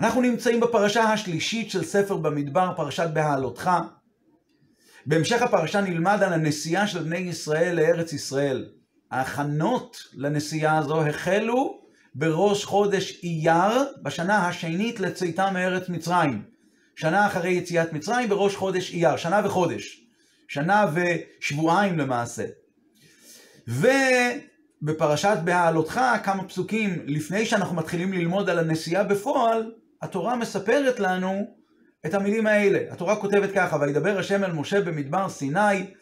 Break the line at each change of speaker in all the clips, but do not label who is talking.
אנחנו נמצאים בפרשה השלישית של ספר במדבר, פרשת בהעלותך. בהמשך הפרשה נלמד על הנסיעה של בני ישראל לארץ ישראל. ההכנות לנסיעה הזו החלו בראש חודש אייר, בשנה השנית לצאתה מארץ מצרים. שנה אחרי יציאת מצרים, בראש חודש אייר, שנה וחודש. שנה ושבועיים למעשה. ובפרשת בהעלותך, כמה פסוקים לפני שאנחנו מתחילים ללמוד על הנסיעה בפועל, התורה מספרת לנו את המילים האלה. התורה כותבת ככה, וידבר השם אל משה במדבר סיני,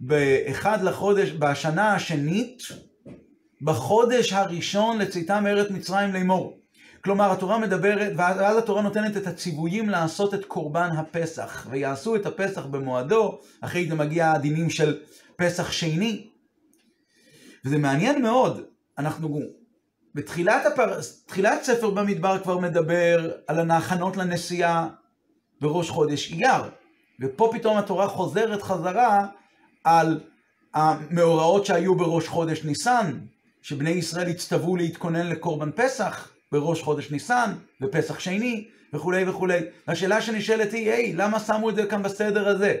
באחד לחודש, בשנה השנית, בחודש הראשון לצאתה מארץ מצרים לאמור. כלומר, התורה מדברת, ואז התורה נותנת את הציוויים לעשות את קורבן הפסח, ויעשו את הפסח במועדו, אחרי זה מגיע הדינים של פסח שני. וזה מעניין מאוד, אנחנו בתחילת הפר... ספר במדבר כבר מדבר על ההכנות לנסיעה בראש חודש אייר, ופה פתאום התורה חוזרת חזרה על המאורעות שהיו בראש חודש ניסן, שבני ישראל הצטוו להתכונן לקורבן פסח בראש חודש ניסן, בפסח שני, וכולי וכולי. השאלה שנשאלת היא, היי, למה שמו את זה כאן בסדר הזה?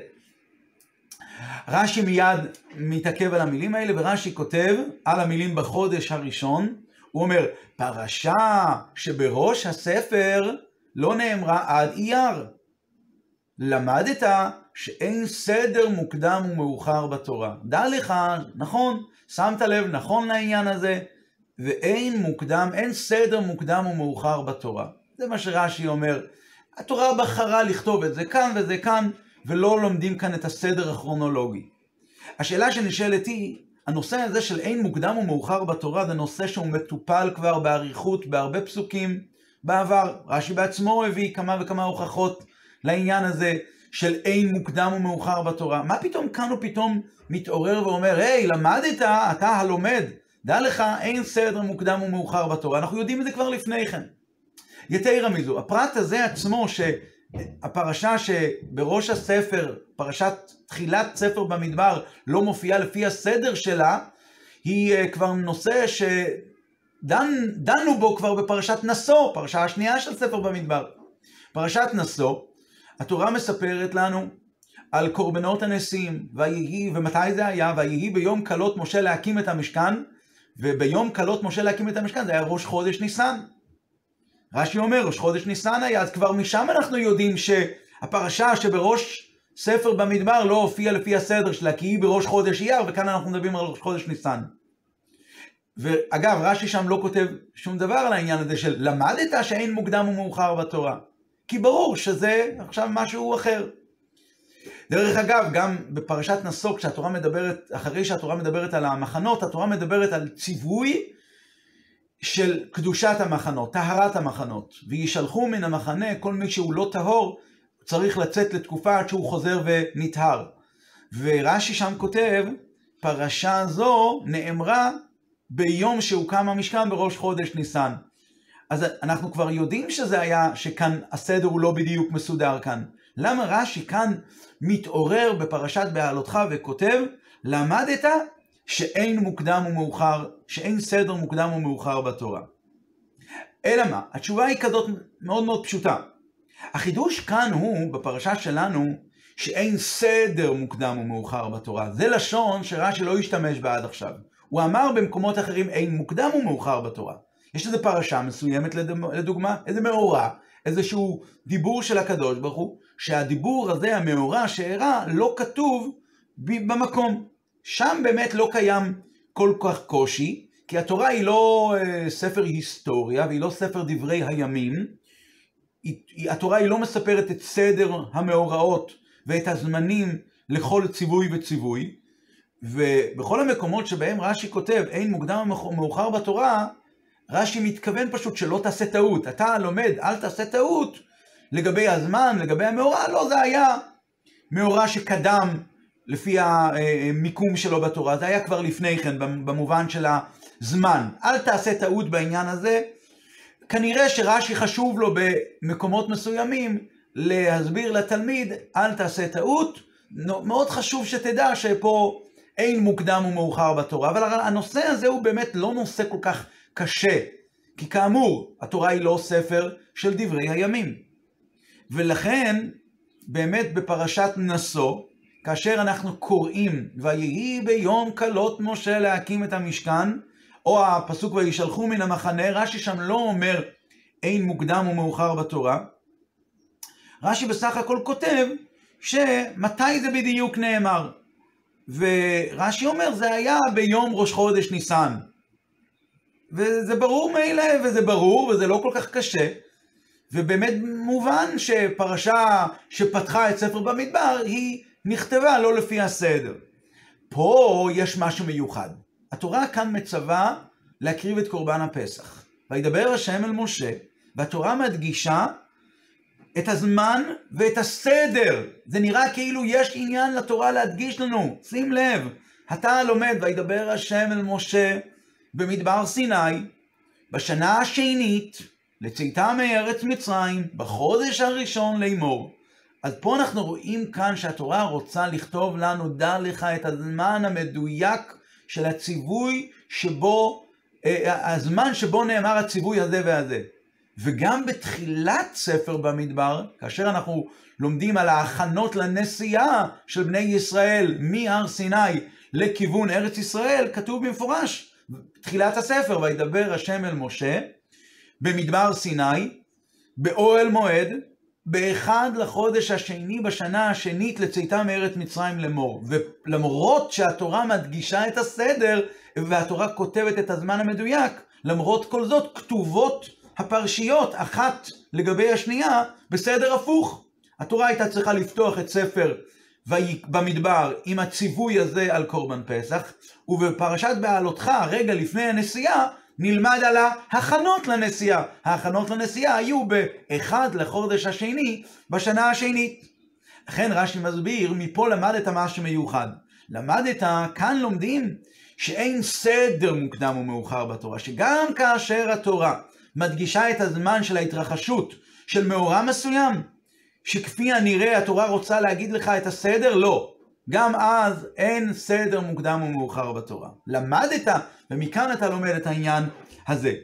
רש"י מיד מתעכב על המילים האלה, ורש"י כותב על המילים בחודש הראשון, הוא אומר, פרשה שבראש הספר לא נאמרה עד אייר. למדת שאין סדר מוקדם ומאוחר בתורה. דע לך, נכון, שמת לב, נכון לעניין הזה, ואין מוקדם, אין סדר מוקדם ומאוחר בתורה. זה מה שרש"י אומר. התורה בחרה לכתוב את זה כאן וזה כאן, ולא לומדים כאן את הסדר הכרונולוגי. השאלה שנשאלת היא, הנושא הזה של אין מוקדם ומאוחר בתורה זה נושא שהוא מטופל כבר באריכות בהרבה פסוקים בעבר. רש"י בעצמו הביא כמה וכמה הוכחות לעניין הזה של אין מוקדם ומאוחר בתורה. מה פתאום כאן הוא פתאום מתעורר ואומר, היי, למדת, אתה הלומד, דע לך, אין סדר מוקדם ומאוחר בתורה. אנחנו יודעים את זה כבר לפני כן. יתרה מזו, הפרט הזה עצמו, שהפרשה שבראש הספר, פרשת תחילת ספר במדבר, לא מופיעה לפי הסדר שלה, היא אה, כבר נושא שדנו בו כבר בפרשת נשוא, פרשה השנייה של ספר במדבר. פרשת נשוא, התורה מספרת לנו על קורבנות הנשיאים, ויהי, ומתי זה היה? ויהי ביום כלות משה להקים את המשכן, וביום כלות משה להקים את המשכן זה היה ראש חודש ניסן. רש"י אומר, ראש חודש ניסן היה, אז כבר משם אנחנו יודעים שהפרשה שבראש ספר במדבר לא הופיעה לפי הסדר שלה, כי היא בראש חודש אייר, וכאן אנחנו מדברים על ראש חודש ניסן. ואגב, רש"י שם לא כותב שום דבר על העניין הזה של למדת שאין מוקדם ומאוחר בתורה. כי ברור שזה עכשיו משהו אחר. דרך אגב, גם בפרשת נסוק, כשהתורה מדברת, אחרי שהתורה מדברת על המחנות, התורה מדברת על ציווי של קדושת המחנות, טהרת המחנות. וישלחו מן המחנה כל מי שהוא לא טהור, צריך לצאת לתקופה עד שהוא חוזר ונטהר. ורש"י שם כותב, פרשה זו נאמרה ביום שהוקם המשכן בראש חודש ניסן. אז אנחנו כבר יודעים שזה היה, שכאן הסדר הוא לא בדיוק מסודר כאן. למה רש"י כאן מתעורר בפרשת בהעלותך וכותב, למדת שאין מוקדם ומאוחר, שאין סדר מוקדם ומאוחר בתורה. אלא מה? התשובה היא כזאת מאוד מאוד פשוטה. החידוש כאן הוא, בפרשה שלנו, שאין סדר מוקדם ומאוחר בתורה. זה לשון שרש"י לא השתמש בה עד עכשיו. הוא אמר במקומות אחרים אין מוקדם ומאוחר בתורה. יש איזו פרשה מסוימת לדוגמה, איזה מאורע, איזשהו דיבור של הקדוש ברוך הוא, שהדיבור הזה, המאורע שאירע, לא כתוב במקום. שם באמת לא קיים כל כך קושי, כי התורה היא לא אה, ספר היסטוריה והיא לא ספר דברי הימים. היא, התורה היא לא מספרת את סדר המאורעות ואת הזמנים לכל ציווי וציווי. ובכל המקומות שבהם רש"י כותב אין מוקדם או מאוחר בתורה, רש"י מתכוון פשוט שלא תעשה טעות. אתה לומד, אל תעשה טעות לגבי הזמן, לגבי המאורע, לא, זה היה מאורע שקדם לפי המיקום שלו בתורה, זה היה כבר לפני כן, במובן של הזמן. אל תעשה טעות בעניין הזה. כנראה שרש"י חשוב לו במקומות מסוימים להסביר לתלמיד, אל תעשה טעות. מאוד חשוב שתדע שפה אין מוקדם ומאוחר בתורה, אבל הנושא הזה הוא באמת לא נושא כל כך קשה. כי כאמור, התורה היא לא ספר של דברי הימים. ולכן, באמת בפרשת נשוא, כאשר אנחנו קוראים, ויהי ביום כלות משה להקים את המשכן, או הפסוק וישלחו מן המחנה, רש"י שם לא אומר אין מוקדם ומאוחר בתורה. רש"י בסך הכל כותב שמתי זה בדיוק נאמר. ורש"י אומר, זה היה ביום ראש חודש ניסן. וזה ברור מאלה, וזה ברור, וזה לא כל כך קשה. ובאמת מובן שפרשה שפתחה את ספר במדבר, היא נכתבה לא לפי הסדר. פה יש משהו מיוחד. התורה כאן מצווה להקריב את קורבן הפסח. וידבר השם אל משה, והתורה מדגישה את הזמן ואת הסדר. זה נראה כאילו יש עניין לתורה להדגיש לנו. שים לב, אתה לומד, וידבר השם אל משה במדבר סיני, בשנה השנית, לצאתה מארץ מצרים, בחודש הראשון לאמור. אז פה אנחנו רואים כאן שהתורה רוצה לכתוב לנו, דע לך את הזמן המדויק של הציווי שבו, אה, הזמן שבו נאמר הציווי הזה והזה. וגם בתחילת ספר במדבר, כאשר אנחנו לומדים על ההכנות לנסיעה של בני ישראל מהר סיני לכיוון ארץ ישראל, כתוב במפורש, תחילת הספר, וידבר השם אל משה, במדבר סיני, באוהל מועד, באחד לחודש השני בשנה השנית לצאתה מארץ מצרים לאמור. ולמרות שהתורה מדגישה את הסדר, והתורה כותבת את הזמן המדויק, למרות כל זאת כתובות הפרשיות אחת לגבי השנייה בסדר הפוך. התורה הייתה צריכה לפתוח את ספר במדבר עם הציווי הזה על קורבן פסח, ובפרשת בעלותך, רגע לפני הנסיעה, נלמד על ההכנות לנסיעה. ההכנות לנסיעה היו באחד לחודש השני בשנה השנית. לכן רש"י מסביר, מפה למדת משהו מיוחד. למדת, כאן לומדים שאין סדר מוקדם ומאוחר בתורה, שגם כאשר התורה מדגישה את הזמן של ההתרחשות של מאורע מסוים, שכפי הנראה התורה רוצה להגיד לך את הסדר, לא. גם אז אין סדר מוקדם ומאוחר בתורה. למדת, ומכאן אתה לומד את העניין הזה.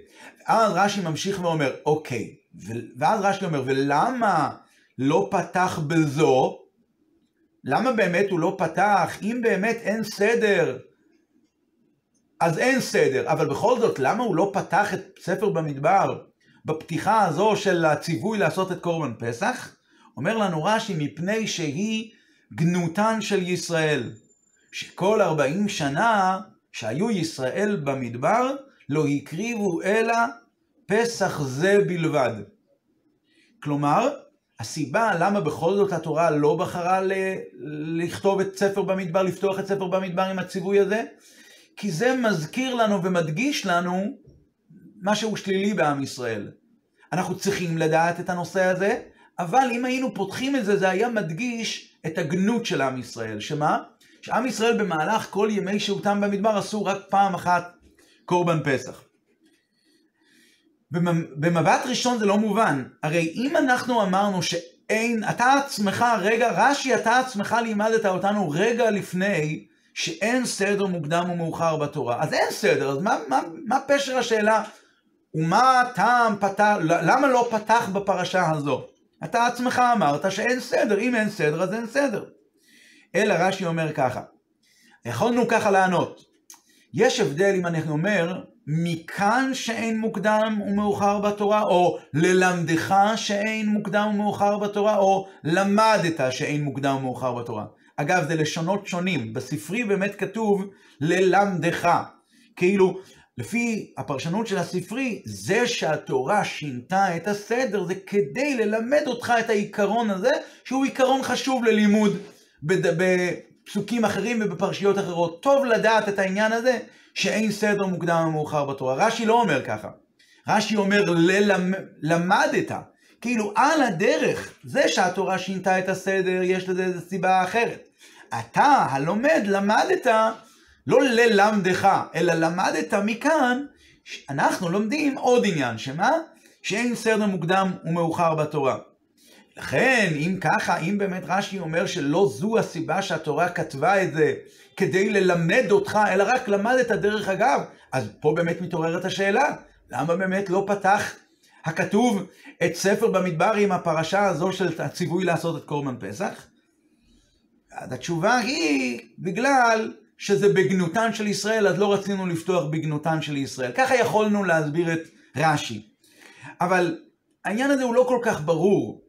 אז רש"י ממשיך ואומר, אוקיי, ואז רש"י אומר, ולמה לא פתח בזו? למה באמת הוא לא פתח? אם באמת אין סדר, אז אין סדר. אבל בכל זאת, למה הוא לא פתח את ספר במדבר בפתיחה הזו של הציווי לעשות את קורבן פסח? אומר לנו רש"י, מפני שהיא גנותן של ישראל, שכל ארבעים שנה שהיו ישראל במדבר, לא הקריבו אלא פסח זה בלבד. כלומר, הסיבה למה בכל זאת התורה לא בחרה ל- לכתוב את ספר במדבר, לפתוח את ספר במדבר עם הציווי הזה, כי זה מזכיר לנו ומדגיש לנו משהו שלילי בעם ישראל. אנחנו צריכים לדעת את הנושא הזה, אבל אם היינו פותחים את זה, זה היה מדגיש את הגנות של עם ישראל. שמה? שעם ישראל במהלך כל ימי שהותם במדבר עשו רק פעם אחת קורבן פסח. במבט ראשון זה לא מובן. הרי אם אנחנו אמרנו שאין, אתה עצמך, רגע, רש"י, אתה עצמך לימדת אותנו רגע לפני שאין סדר מוקדם ומאוחר בתורה. אז אין סדר, אז מה, מה, מה פשר השאלה? ומה הטעם פתח, למה לא פתח בפרשה הזו? אתה עצמך אמרת שאין סדר, אם אין סדר אז אין סדר. אלא רש"י אומר ככה, יכולנו ככה לענות, יש הבדל אם אני אומר, מכאן שאין מוקדם ומאוחר בתורה, או ללמדך שאין מוקדם ומאוחר בתורה, או למדת שאין מוקדם ומאוחר בתורה. אגב, זה לשונות שונים. בספרי באמת כתוב ללמדך. כאילו, לפי הפרשנות של הספרי, זה שהתורה שינתה את הסדר, זה כדי ללמד אותך את העיקרון הזה, שהוא עיקרון חשוב ללימוד בפסוקים אחרים ובפרשיות אחרות. טוב לדעת את העניין הזה, שאין סדר מוקדם ומאוחר בתורה. רש"י לא אומר ככה. רש"י אומר ללמדת. כאילו על הדרך, זה שהתורה שינתה את הסדר, יש לזה איזו סיבה אחרת. אתה, הלומד, למדת, לא ללמדך, אלא למדת מכאן, אנחנו לומדים עוד עניין, שמה? שאין סדר מוקדם ומאוחר בתורה. לכן, אם ככה, אם באמת רש"י אומר שלא זו הסיבה שהתורה כתבה את זה כדי ללמד אותך, אלא רק למדת דרך אגב, אז פה באמת מתעוררת השאלה, למה באמת לא פתח הכתוב את ספר במדבר עם הפרשה הזו של הציווי לעשות את קורבן פסח? התשובה היא בגלל שזה בגנותן של ישראל, אז לא רצינו לפתוח בגנותן של ישראל. ככה יכולנו להסביר את רש"י. אבל העניין הזה הוא לא כל כך ברור,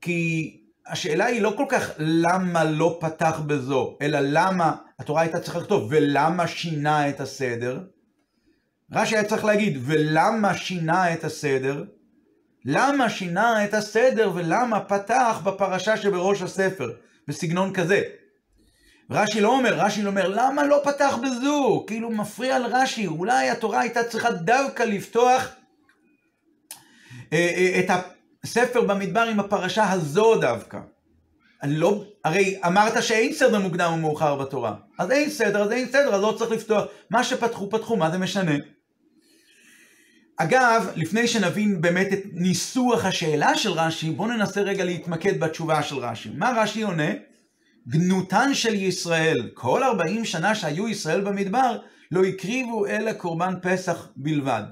כי השאלה היא לא כל כך למה לא פתח בזו, אלא למה, התורה הייתה צריכה לכתוב, ולמה שינה את הסדר? רש"י היה צריך להגיד, ולמה שינה את הסדר? למה שינה את הסדר ולמה פתח בפרשה שבראש הספר, בסגנון כזה. רש"י לא אומר, רש"י אומר, למה לא פתח בזו? כאילו מפריע לרש"י, אולי התורה הייתה צריכה דווקא לפתוח אה, אה, את הספר במדבר עם הפרשה הזו דווקא. לא, הרי אמרת שאין סדר מוקדם ומאוחר בתורה. אז אין סדר, אז אין סדר, אז לא צריך לפתוח. מה שפתחו, פתחו, מה זה משנה? אגב, לפני שנבין באמת את ניסוח השאלה של רש"י, בואו ננסה רגע להתמקד בתשובה של רש"י. מה רש"י עונה? גנותן של ישראל, כל 40 שנה שהיו ישראל במדבר, לא הקריבו אלא קורבן פסח בלבד.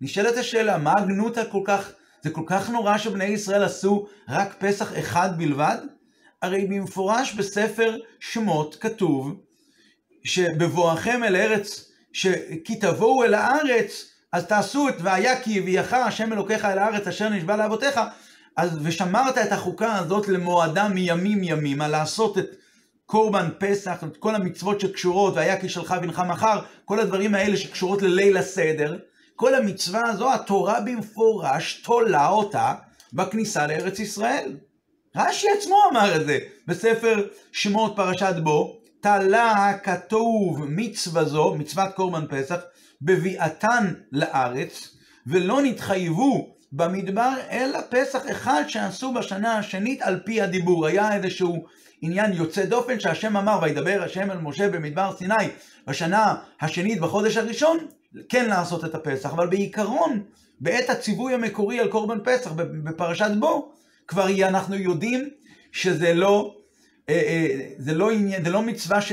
נשאלת השאלה, מה הגנות הכל כך, זה כל כך נורא שבני ישראל עשו רק פסח אחד בלבד? הרי במפורש בספר שמות כתוב שבבואכם אל ארץ, כי תבואו אל הארץ, אז תעשו את והיה כי הביאך השם אלוקיך אל הארץ אשר נשבע לאבותיך, אז ושמרת את החוקה הזאת למועדה מימים ימימה, לעשות את קורבן פסח, את כל המצוות שקשורות, והיה כי שלך בנך מחר, כל הדברים האלה שקשורות לליל הסדר, כל המצווה הזו, התורה במפורש תולה אותה בכניסה לארץ ישראל. רש"י עצמו אמר את זה בספר שמות פרשת בו, תלה הכתוב מצווה זו, מצוות קורבן פסח, בביאתן לארץ, ולא נתחייבו במדבר אלא פסח אחד שעשו בשנה השנית על פי הדיבור. היה איזשהו עניין יוצא דופן שהשם אמר, וידבר השם אל משה במדבר סיני בשנה השנית בחודש הראשון, כן לעשות את הפסח, אבל בעיקרון, בעת הציווי המקורי על קורבן פסח בפרשת בו, כבר אנחנו יודעים שזה לא, אה, אה, זה לא, עניין, זה לא מצווה ש,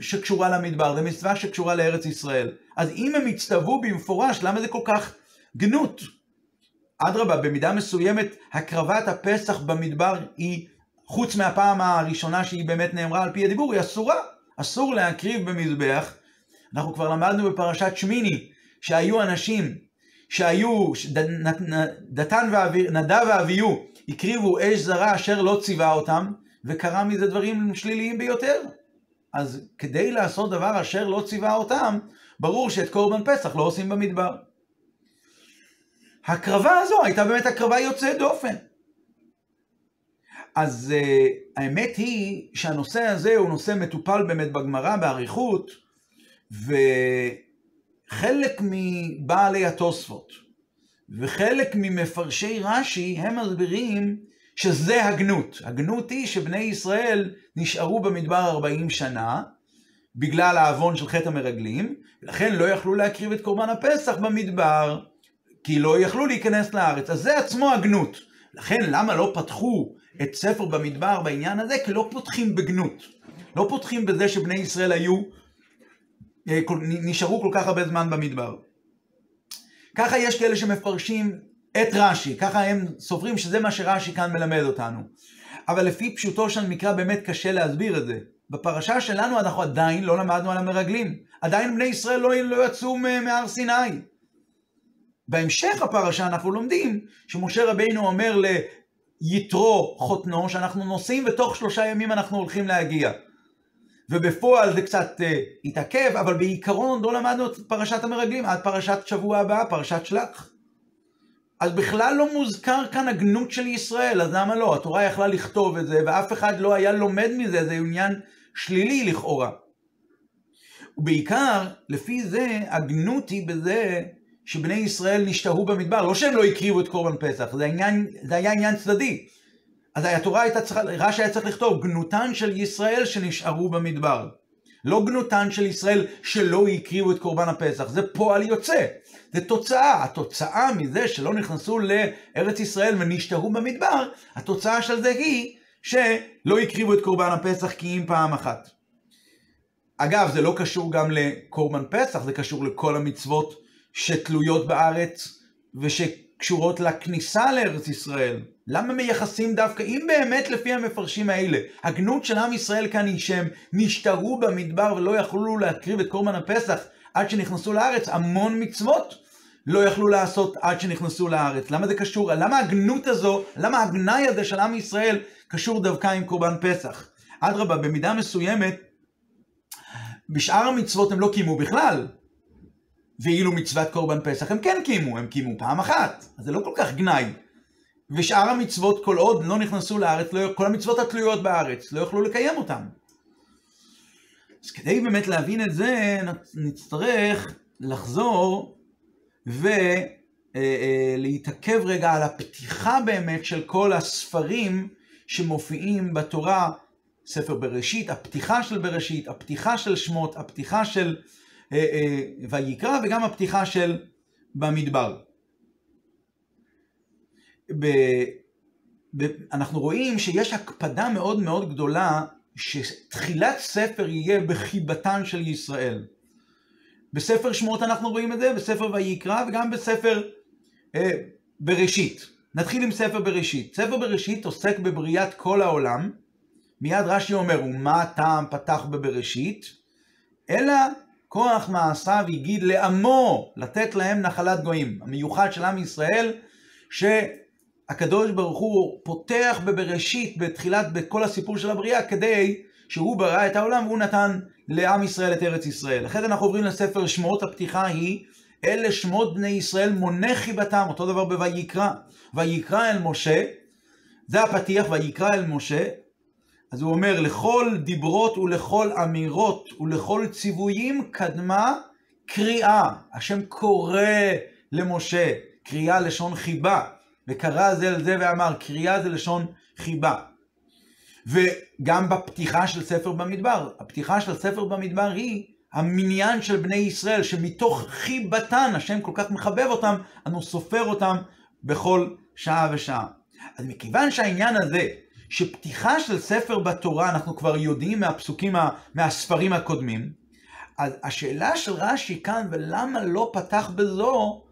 שקשורה למדבר, זה מצווה שקשורה לארץ ישראל. אז אם הם הצטוו במפורש, למה זה כל כך גנות? אדרבה, במידה מסוימת, הקרבת הפסח במדבר היא, חוץ מהפעם הראשונה שהיא באמת נאמרה על פי הדיבור, היא אסורה. אסור להקריב במזבח. אנחנו כבר למדנו בפרשת שמיני, שהיו אנשים שהיו, דתן ואבי, נדב ואביהו, הקריבו אש זרה אשר לא ציווה אותם, וקרה מזה דברים שליליים ביותר. אז כדי לעשות דבר אשר לא ציווה אותם, ברור שאת קורבן פסח לא עושים במדבר. הקרבה הזו הייתה באמת הקרבה יוצאת דופן. אז uh, האמת היא שהנושא הזה הוא נושא מטופל באמת בגמרא באריכות, וחלק מבעלי התוספות וחלק ממפרשי רש"י הם מסבירים שזה הגנות. הגנות היא שבני ישראל נשארו במדבר 40 שנה, בגלל העוון של חטא המרגלים, ולכן לא יכלו להקריב את קורבן הפסח במדבר, כי לא יכלו להיכנס לארץ. אז זה עצמו הגנות. לכן למה לא פתחו את ספר במדבר בעניין הזה? כי לא פותחים בגנות. לא פותחים בזה שבני ישראל היו, אה, נשארו כל כך הרבה זמן במדבר. ככה יש כאלה שמפרשים את רש"י, ככה הם סוברים שזה מה שרש"י כאן מלמד אותנו. אבל לפי פשוטו של מקרא באמת קשה להסביר את זה. בפרשה שלנו אנחנו עדיין לא למדנו על המרגלים. עדיין בני ישראל לא, לא יצאו מהר סיני. בהמשך הפרשה אנחנו לומדים שמשה רבינו אומר ליתרו חותנו שאנחנו נוסעים ותוך שלושה ימים אנחנו הולכים להגיע. ובפועל זה קצת uh, התעכב, אבל בעיקרון לא למדנו את פרשת המרגלים עד פרשת שבוע הבא, פרשת שלח. אז בכלל לא מוזכר כאן הגנות של ישראל, אז למה לא? התורה יכלה לכתוב את זה, ואף אחד לא היה לומד מזה, זה עניין שלילי לכאורה. ובעיקר, לפי זה, הגנות היא בזה שבני ישראל נשתהו במדבר, לא שהם לא הקריבו את קורבן פסח, זה, עניין, זה היה עניין צדדי. אז התורה הייתה צריכה, רש"י היה צריך לכתוב, גנותן של ישראל שנשארו במדבר. לא גנותן של ישראל שלא הקריבו את קורבן הפסח, זה פועל יוצא, זה תוצאה. התוצאה מזה שלא נכנסו לארץ ישראל ונשתהו במדבר, התוצאה של זה היא שלא הקריבו את קורבן הפסח כי אם פעם אחת. אגב, זה לא קשור גם לקורבן פסח, זה קשור לכל המצוות שתלויות בארץ ושקשורות לכניסה לארץ ישראל. למה מייחסים דווקא, אם באמת לפי המפרשים האלה, הגנות של עם ישראל כאן היא שהם נשתרו במדבר ולא יכלו להקריב את קורבן הפסח עד שנכנסו לארץ, המון מצוות לא יכלו לעשות עד שנכנסו לארץ. למה זה קשור? למה הגנות הזו, למה הגנאי הזה של עם ישראל קשור דווקא עם קורבן פסח? אדרבה, במידה מסוימת, בשאר המצוות הם לא קיימו בכלל. ואילו מצוות קורבן פסח הם כן קיימו, הם קיימו פעם אחת. אז זה לא כל כך גנאי. ושאר המצוות, כל עוד לא נכנסו לארץ, לא, כל המצוות התלויות בארץ, לא יוכלו לקיים אותן. אז כדי באמת להבין את זה, נצטרך לחזור ולהתעכב רגע על הפתיחה באמת של כל הספרים שמופיעים בתורה, ספר בראשית, הפתיחה של בראשית, הפתיחה של שמות, הפתיחה של ויקרא וגם הפתיחה של במדבר. ב... ב... אנחנו רואים שיש הקפדה מאוד מאוד גדולה שתחילת ספר יהיה בחיבתן של ישראל. בספר שמות אנחנו רואים את זה, בספר ויקרא וגם בספר אה, בראשית. נתחיל עם ספר בראשית. ספר בראשית עוסק בבריאת כל העולם. מיד רש"י אומר, ומה הטעם פתח בבראשית? אלא כוח מעשיו הגיד לעמו, לתת להם נחלת גויים. המיוחד של עם ישראל, שהקדוש ברוך הוא פותח בבראשית, בתחילת, בכל הסיפור של הבריאה, כדי שהוא ברא את העולם והוא נתן לעם ישראל את ארץ ישראל. אחרי זה אנחנו עוברים לספר שמות, הפתיחה היא אלה שמות בני ישראל מונה חיבתם, אותו דבר בויקרא. ויקרא אל משה, זה הפתיח, ויקרא אל משה, אז הוא אומר, לכל דיברות ולכל אמירות ולכל ציוויים קדמה קריאה. השם קורא למשה, קריאה לשון חיבה, וקרא זה אל זה ואמר, קריאה זה לשון חיבה. וגם בפתיחה של ספר במדבר, הפתיחה של ספר במדבר היא המניין של בני ישראל, שמתוך חיבתן, השם כל כך מחבב אותם, אנו סופר אותם בכל שעה ושעה. אז מכיוון שהעניין הזה, שפתיחה של ספר בתורה, אנחנו כבר יודעים מהפסוקים, מהספרים הקודמים, אז השאלה של רש"י כאן, ולמה לא פתח בזו,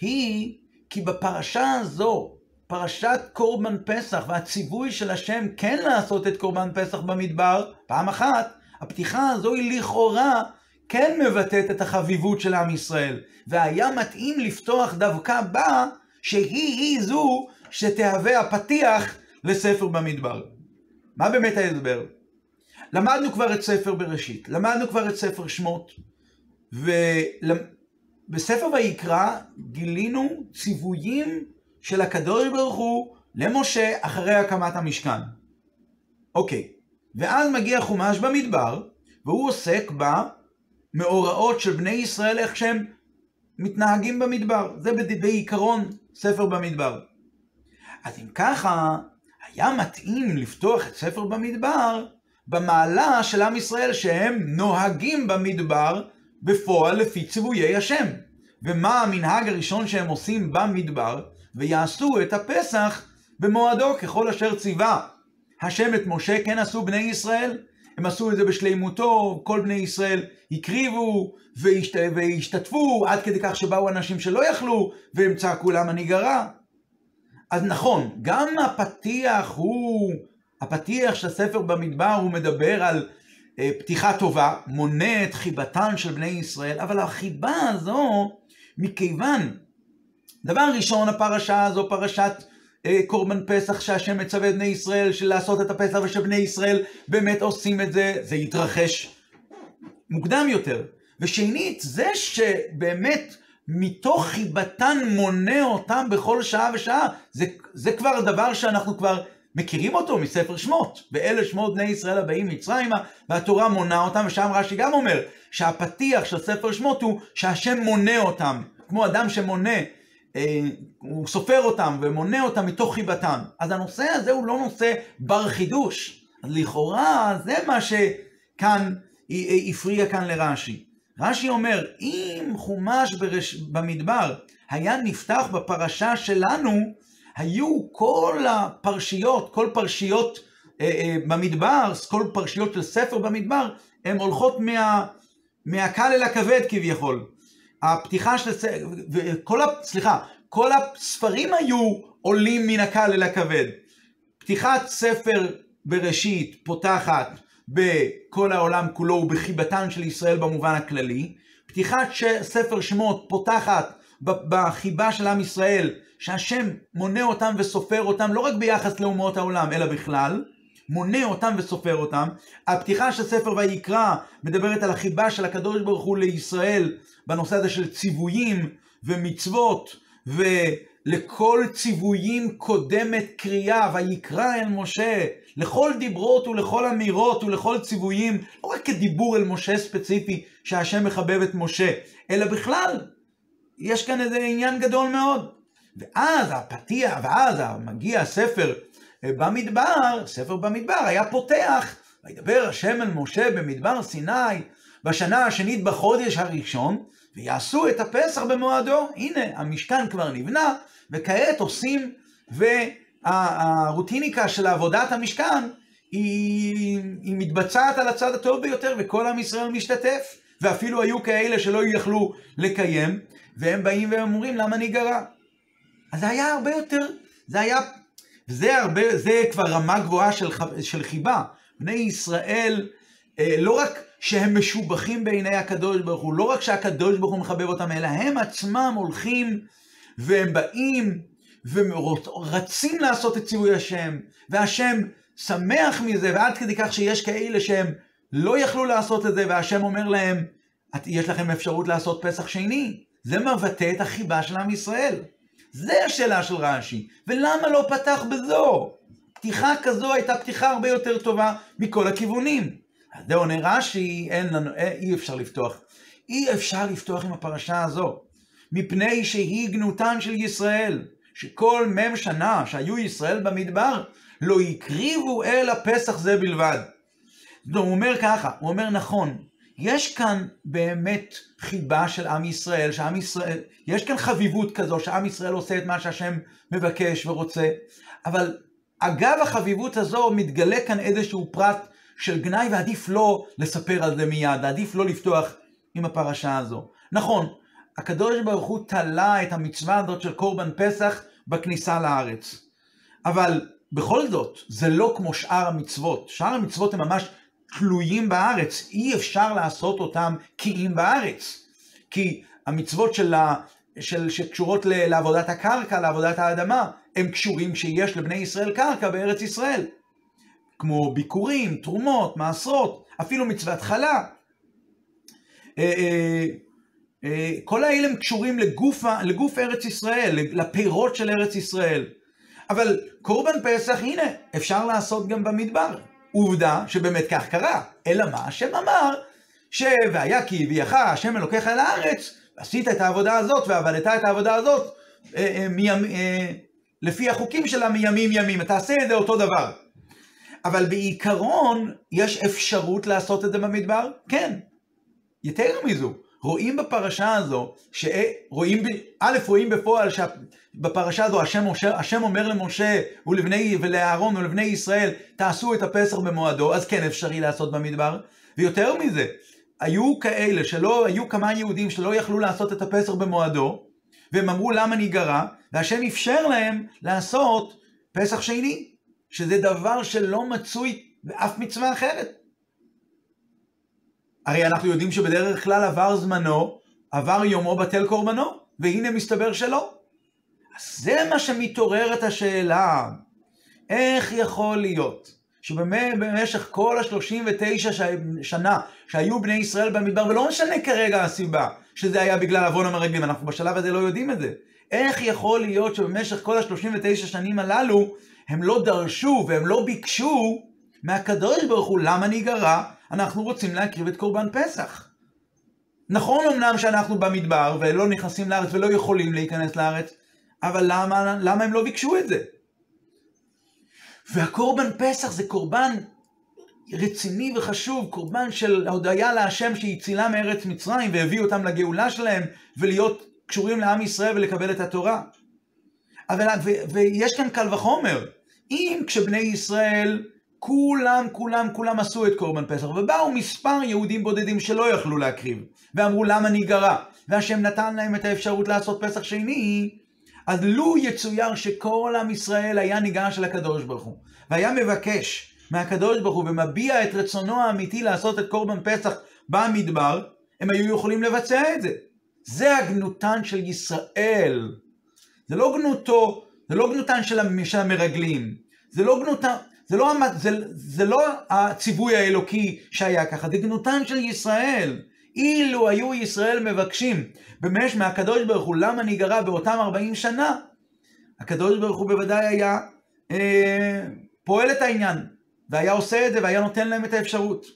היא כי בפרשה הזו, פרשת קורבן פסח והציווי של השם כן לעשות את קורבן פסח במדבר, פעם אחת, הפתיחה הזו היא לכאורה כן מבטאת את החביבות של עם ישראל, והיה מתאים לפתוח דווקא בה, שהיא-היא זו שתהווה הפתיח לספר במדבר. מה באמת ההסבר? למדנו כבר את ספר בראשית, למדנו כבר את ספר שמות, ובספר ויקרא גילינו ציוויים של הקדוש ברוך הוא למשה אחרי הקמת המשכן. אוקיי, ואז מגיע חומש במדבר, והוא עוסק במאורעות של בני ישראל, איך שהם מתנהגים במדבר. זה בעיקרון ספר במדבר. אז אם ככה, היה מתאים לפתוח את ספר במדבר במעלה של עם ישראל שהם נוהגים במדבר בפועל לפי ציוויי השם. ומה המנהג הראשון שהם עושים במדבר? ויעשו את הפסח במועדו ככל אשר ציווה. השם את משה כן עשו בני ישראל, הם עשו את זה בשלימותו, כל בני ישראל הקריבו והשת... והשתתפו, עד כדי כך שבאו אנשים שלא יכלו, והם צעקו למה ניגרע. אז נכון, גם הפתיח הוא, הפתיח של הספר במדבר הוא מדבר על אה, פתיחה טובה, מונה את חיבתן של בני ישראל, אבל החיבה הזו, מכיוון, דבר ראשון, הפרשה הזו, פרשת אה, קורבן פסח שהשם מצווה את בני ישראל של לעשות את הפסח ושבני ישראל באמת עושים את זה, זה יתרחש מוקדם יותר. ושנית, זה שבאמת מתוך חיבתן מונה אותם בכל שעה ושעה. זה, זה כבר דבר שאנחנו כבר מכירים אותו מספר שמות. ואלה שמות בני ישראל הבאים מצרימה, והתורה מונה אותם, ושם רש"י גם אומר שהפתיח של ספר שמות הוא שהשם מונה אותם. כמו אדם שמונה, אה, הוא סופר אותם ומונה אותם מתוך חיבתן. אז הנושא הזה הוא לא נושא בר חידוש. אז לכאורה זה מה שכאן הפריע כאן לרש"י. רש"י אומר, אם חומש ברש... במדבר היה נפתח בפרשה שלנו, היו כל הפרשיות, כל פרשיות אה, אה, במדבר, כל פרשיות של ספר במדבר, הן הולכות מה, מהקל אל הכבד כביכול. הפתיחה של... וכל ה... סליחה, כל הספרים היו עולים מן הקל אל הכבד. פתיחת ספר בראשית פותחת בכל העולם כולו ובחיבתן של ישראל במובן הכללי. פתיחת ספר שמות פותחת בחיבה של עם ישראל, שהשם מונה אותם וסופר אותם לא רק ביחס לאומות העולם, אלא בכלל. מונה אותם וסופר אותם. הפתיחה של ספר ויקרא מדברת על החיבה של הקדוש ברוך הוא לישראל בנושא הזה של ציוויים ומצוות, ולכל ציוויים קודמת קריאה, ויקרא אל משה, לכל דיברות ולכל אמירות ולכל ציוויים, לא רק כדיבור אל משה ספציפי שהשם מחבב את משה, אלא בכלל, יש כאן איזה עניין גדול מאוד. ואז הפתיח, ואז מגיע הספר במדבר, ספר במדבר, היה פותח, וידבר השם אל משה במדבר סיני, בשנה השנית בחודש הראשון, ויעשו את הפסח במועדו. הנה, המשכן כבר נבנה, וכעת עושים, והרוטיניקה של עבודת המשכן היא, היא מתבצעת על הצד הטוב ביותר, וכל עם ישראל משתתף. ואפילו היו כאלה שלא יכלו לקיים, והם באים והם אומרים, למה ניגרע? אז זה היה הרבה יותר, זה היה וזה הרבה, זה כבר רמה גבוהה של, של חיבה. בני ישראל, אה, לא רק שהם משובחים בעיני הקדוש ברוך הוא, לא רק שהקדוש ברוך הוא מחבב אותם, אלא הם עצמם הולכים והם באים ורצים לעשות את ציווי השם, והשם שמח מזה, ועד כדי כך שיש כאלה שהם לא יכלו לעשות את זה, והשם אומר להם, יש לכם אפשרות לעשות פסח שני. זה מבטא את החיבה של עם ישראל. זה השאלה של רש"י. ולמה לא פתח בזו? פתיחה כזו הייתה פתיחה הרבה יותר טובה מכל הכיוונים. אז זה עונה רש"י, אין לנו, אה, אי אפשר לפתוח. אי אפשר לפתוח עם הפרשה הזו. מפני שהיא גנותן של ישראל, שכל מ"ם שנה שהיו ישראל במדבר, לא הקריבו אל הפסח זה בלבד. הוא אומר ככה, הוא אומר נכון, יש כאן באמת חיבה של עם ישראל, שעם ישראל, יש כאן חביבות כזו שעם ישראל עושה את מה שהשם מבקש ורוצה, אבל אגב החביבות הזו מתגלה כאן איזשהו פרט של גנאי ועדיף לא לספר על זה מיד, עדיף לא לפתוח עם הפרשה הזו. נכון, הקדוש ברוך הוא תלה את המצווה הזאת של קורבן פסח בכניסה לארץ. אבל בכל זאת, זה לא כמו שאר המצוות. שאר המצוות הן ממש תלויים בארץ, אי אפשר לעשות אותם קיים בארץ. כי המצוות של ה... של, שקשורות ל, לעבודת הקרקע, לעבודת האדמה, הם קשורים שיש לבני ישראל קרקע בארץ ישראל. כמו ביקורים, תרומות, מעשרות, אפילו מצוות חלה. אה, כל האלה הם קשורים לגוף, לגוף ארץ ישראל, לפירות של ארץ ישראל. אבל קורבן פסח, הנה, אפשר לעשות גם במדבר. עובדה שבאמת כך קרה. אלא מה? השם אמר, ש"והיה כי הביאך השם אלוקיך אל הארץ", עשית את העבודה הזאת ועבדת את העבודה הזאת אה, אה, מיים, אה, לפי החוקים שלה מימים ימים. תעשה את זה אותו דבר. אבל בעיקרון, יש אפשרות לעשות את זה במדבר? כן. יותר מזו, רואים בפרשה הזו, שרואים, א', רואים בפועל שבפרשה הזו השם, השם אומר למשה ולבני, ולאהרון ולבני ישראל, תעשו את הפסח במועדו, אז כן אפשרי לעשות במדבר. ויותר מזה, היו כאלה שלא, היו כמה יהודים שלא יכלו לעשות את הפסח במועדו, והם אמרו למה ניגרע, והשם אפשר להם לעשות פסח שני, שזה דבר שלא מצוי באף מצווה אחרת. הרי אנחנו יודעים שבדרך כלל עבר זמנו, עבר יומו בטל קורבנו, והנה מסתבר שלא. אז זה מה שמתעוררת השאלה, איך יכול להיות שבמשך כל ה-39 שנה שהיו בני ישראל במדבר, ולא משנה כרגע הסיבה, שזה היה בגלל עוון המרגלים, אנחנו בשלב הזה לא יודעים את זה. איך יכול להיות שבמשך כל ה-39 שנים הללו, הם לא דרשו והם לא ביקשו מהקדוש ברוך הוא, למה ניגרע? אנחנו רוצים להקריב את קורבן פסח. נכון אמנם שאנחנו במדבר ולא נכנסים לארץ ולא יכולים להיכנס לארץ, אבל למה, למה הם לא ביקשו את זה? והקורבן פסח זה קורבן רציני וחשוב, קורבן של הודיה להשם שהצילה מארץ מצרים והביא אותם לגאולה שלהם ולהיות קשורים לעם ישראל ולקבל את התורה. אבל, ו, ויש כאן קל וחומר, אם כשבני ישראל כולם, כולם, כולם עשו את קורבן פסח, ובאו מספר יהודים בודדים שלא יכלו להקריב, ואמרו למה ניגרע, והשם נתן להם את האפשרות לעשות פסח שני, אז לו יצויר שכל עם ישראל היה ניגש אל הקדוש ברוך הוא, והיה מבקש מהקדוש ברוך הוא ומביע את רצונו האמיתי לעשות את קורבן פסח במדבר, הם היו יכולים לבצע את זה. זה הגנותן של ישראל. זה לא גנותו, זה לא גנותן של המרגלים. זה לא גנותן, זה לא, זה, זה לא הציווי האלוקי שהיה ככה, זה גנותן של ישראל. אילו היו ישראל מבקשים במשך מהקדוש ברוך הוא למה ניגרע באותם 40 שנה, הקדוש ברוך הוא בוודאי היה אה, פועל את העניין, והיה עושה את זה והיה נותן להם את האפשרות.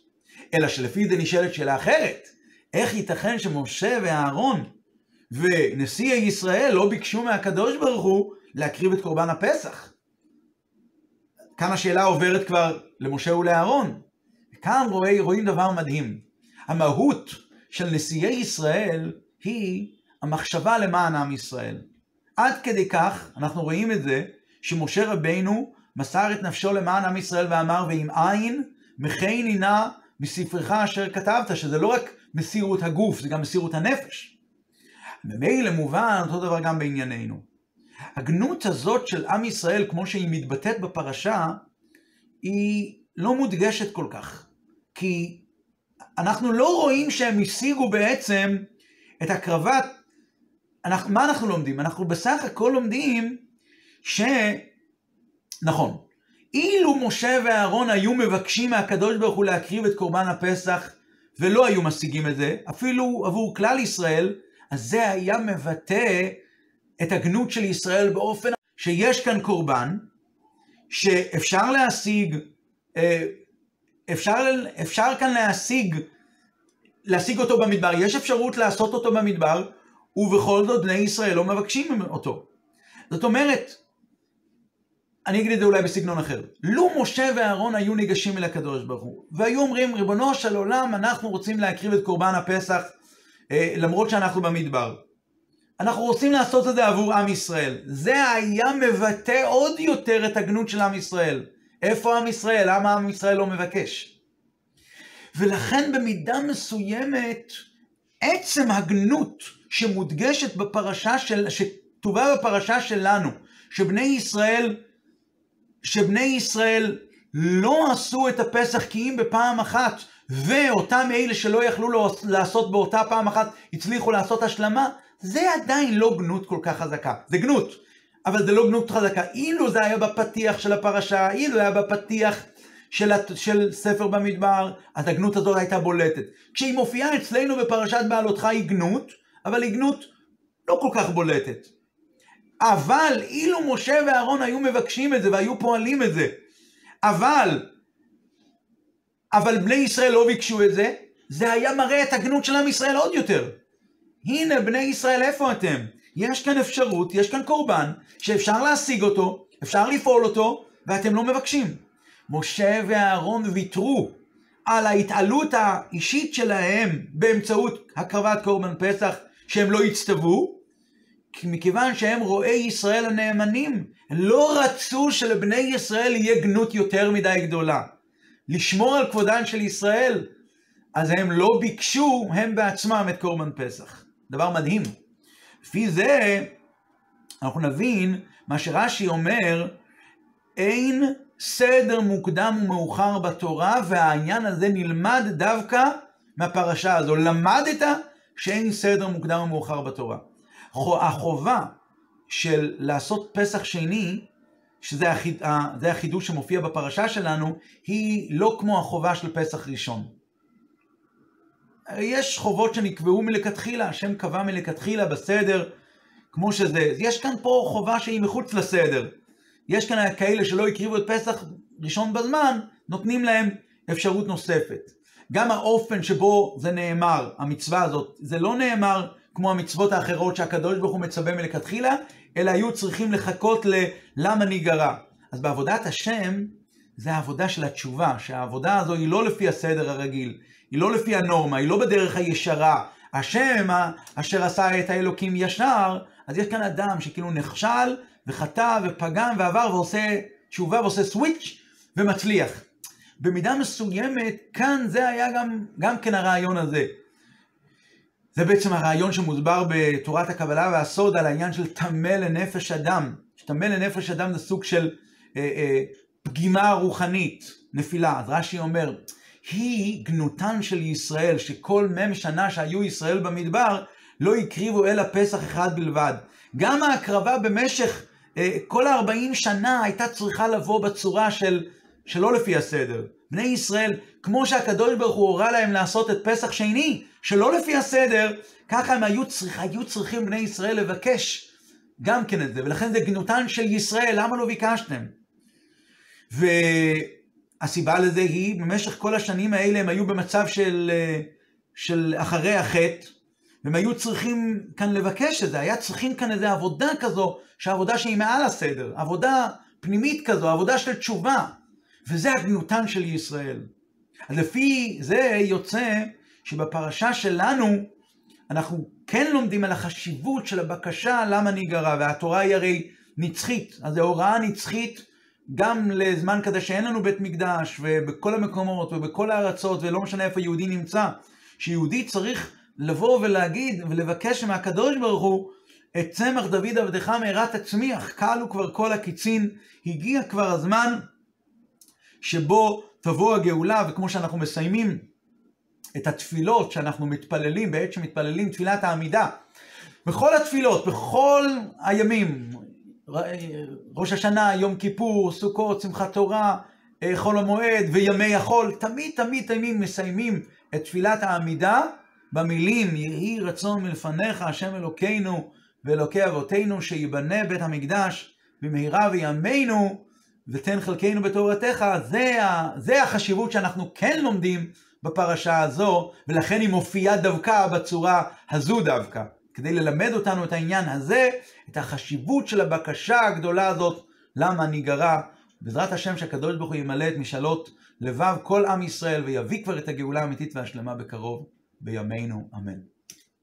אלא שלפי זה נשאלת שאלה אחרת, איך ייתכן שמשה ואהרון ונשיאי ישראל לא ביקשו מהקדוש ברוך הוא להקריב את קורבן הפסח? כאן השאלה עוברת כבר למשה ולאהרון. כאן רואים, רואים דבר מדהים. המהות של נשיאי ישראל היא המחשבה למען עם ישראל. עד כדי כך, אנחנו רואים את זה, שמשה רבינו מסר את נפשו למען עם ישראל ואמר, ואם אין, מחני נא מספרך אשר כתבת, שזה לא רק מסירות הגוף, זה גם מסירות הנפש. ממילא מובן אותו דבר גם בענייננו. הגנות הזאת של עם ישראל, כמו שהיא מתבטאת בפרשה, היא לא מודגשת כל כך. כי אנחנו לא רואים שהם השיגו בעצם את הקרבת... אנחנו, מה אנחנו לומדים? אנחנו בסך הכל לומדים ש... נכון, אילו משה ואהרון היו מבקשים מהקדוש ברוך הוא להקריב את קורבן הפסח ולא היו משיגים את זה, אפילו עבור כלל ישראל, אז זה היה מבטא את הגנות של ישראל באופן שיש כאן קורבן, שאפשר להשיג, אה, אפשר, אפשר כאן להשיג, להשיג אותו במדבר, יש אפשרות לעשות אותו במדבר, ובכל זאת בני ישראל לא מבקשים אותו. זאת אומרת, אני אגיד את זה אולי בסגנון אחר. לו משה ואהרון היו ניגשים אל הקדוש ברוך הוא, והיו אומרים, ריבונו של עולם, אנחנו רוצים להקריב את קורבן הפסח, אה, למרות שאנחנו במדבר. אנחנו רוצים לעשות את זה עבור עם ישראל. זה היה מבטא עוד יותר את הגנות של עם ישראל. איפה עם ישראל? למה עם ישראל לא מבקש? ולכן במידה מסוימת, עצם הגנות שמודגשת בפרשה של, שכתובה בפרשה שלנו, שבני ישראל שבני ישראל לא עשו את הפסח כי אם בפעם אחת, ואותם אלה שלא יכלו לעשות באותה פעם אחת, הצליחו לעשות השלמה, זה עדיין לא גנות כל כך חזקה. זה גנות, אבל זה לא גנות חזקה. אילו זה היה בפתיח של הפרשה, אילו היה בפתיח של, של ספר במדבר, אז הגנות הזאת הייתה בולטת. כשהיא מופיעה אצלנו בפרשת בעלותך היא גנות, אבל היא גנות לא כל כך בולטת. אבל אילו משה ואהרון היו מבקשים את זה והיו פועלים את זה, אבל, אבל בני ישראל לא ביקשו את זה, זה היה מראה את הגנות של עם ישראל עוד יותר. הנה בני ישראל איפה אתם? יש כאן אפשרות, יש כאן קורבן, שאפשר להשיג אותו, אפשר לפעול אותו, ואתם לא מבקשים. משה ואהרון ויתרו על ההתעלות האישית שלהם באמצעות הקרבת קורבן פסח, שהם לא יצטוו, מכיוון שהם רואי ישראל הנאמנים, לא רצו שלבני ישראל יהיה גנות יותר מדי גדולה. לשמור על כבודן של ישראל, אז הם לא ביקשו הם בעצמם את קורבן פסח. דבר מדהים. לפי זה, אנחנו נבין מה שרש"י אומר, אין סדר מוקדם ומאוחר בתורה, והעניין הזה נלמד דווקא מהפרשה הזו. למדת שאין סדר מוקדם ומאוחר בתורה. החובה של לעשות פסח שני, שזה החיד, החידוש שמופיע בפרשה שלנו, היא לא כמו החובה של פסח ראשון. יש חובות שנקבעו מלכתחילה, השם קבע מלכתחילה בסדר, כמו שזה. יש כאן פה חובה שהיא מחוץ לסדר. יש כאן כאלה שלא הקריבו את פסח ראשון בזמן, נותנים להם אפשרות נוספת. גם האופן שבו זה נאמר, המצווה הזאת, זה לא נאמר כמו המצוות האחרות שהקדוש ברוך הוא מצווה מלכתחילה, אלא היו צריכים לחכות ללמה ניגרע. אז בעבודת השם, זה העבודה של התשובה, שהעבודה הזו היא לא לפי הסדר הרגיל, היא לא לפי הנורמה, היא לא בדרך הישרה. השם אשר עשה את האלוקים ישר, אז יש כאן אדם שכאילו נכשל וחטא ופגם ועבר ועושה תשובה ועושה סוויץ' ומצליח. במידה מסוימת, כאן זה היה גם, גם כן הרעיון הזה. זה בעצם הרעיון שמוסבר בתורת הקבלה והסוד על העניין של טמא לנפש אדם. טמא לנפש אדם זה סוג של אה, אה, פגימה רוחנית, נפילה. אז רש"י אומר, היא גנותן של ישראל, שכל מ"ם שנה שהיו ישראל במדבר, לא הקריבו אלא פסח אחד בלבד. גם ההקרבה במשך אה, כל ה-40 שנה הייתה צריכה לבוא בצורה של, שלא לפי הסדר. בני ישראל, כמו שהקדוש ברוך הוא הורה להם לעשות את פסח שני, שלא לפי הסדר, ככה הם היו, צריכ, היו צריכים בני ישראל לבקש גם כן את זה, ולכן זה גנותן של ישראל, למה לא ביקשתם? והסיבה לזה היא, במשך כל השנים האלה הם היו במצב של, אה, של אחרי החטא, והם היו צריכים כאן לבקש את זה, היה צריכים כאן איזו עבודה כזו, שעבודה שהיא מעל הסדר, עבודה פנימית כזו, עבודה של תשובה, וזה הגנותן של ישראל. אז לפי זה יוצא שבפרשה שלנו, אנחנו כן לומדים על החשיבות של הבקשה למה ניגרע, והתורה היא הרי נצחית, אז זו הוראה נצחית גם לזמן כזה שאין לנו בית מקדש, ובכל המקומות ובכל הארצות, ולא משנה איפה יהודי נמצא, שיהודי צריך לבוא ולהגיד ולבקש מהקדוש ברוך הוא את צמח דוד עבדך מהרה תצמיח, כלו כבר כל הקיצין, הגיע כבר הזמן שבו תבוא הגאולה, וכמו שאנחנו מסיימים את התפילות שאנחנו מתפללים, בעת שמתפללים תפילת העמידה, בכל התפילות, בכל הימים, ראש השנה, יום כיפור, סוכות, שמחת תורה, חול המועד וימי החול, תמיד תמיד תמיד מסיימים את תפילת העמידה במילים יהי רצון מלפניך השם אלוקינו ואלוקי אבותינו שיבנה בית המקדש במהרה וימינו ותן חלקנו בתורתך, זה, זה החשיבות שאנחנו כן לומדים בפרשה הזו, ולכן היא מופיעה דווקא בצורה הזו דווקא, כדי ללמד אותנו את העניין הזה, את החשיבות של הבקשה הגדולה הזאת, למה ניגרע, בעזרת השם שהקדוש ברוך הוא ימלא את משאלות לבב כל עם ישראל ויביא כבר את הגאולה האמיתית והשלמה בקרוב בימינו, אמן.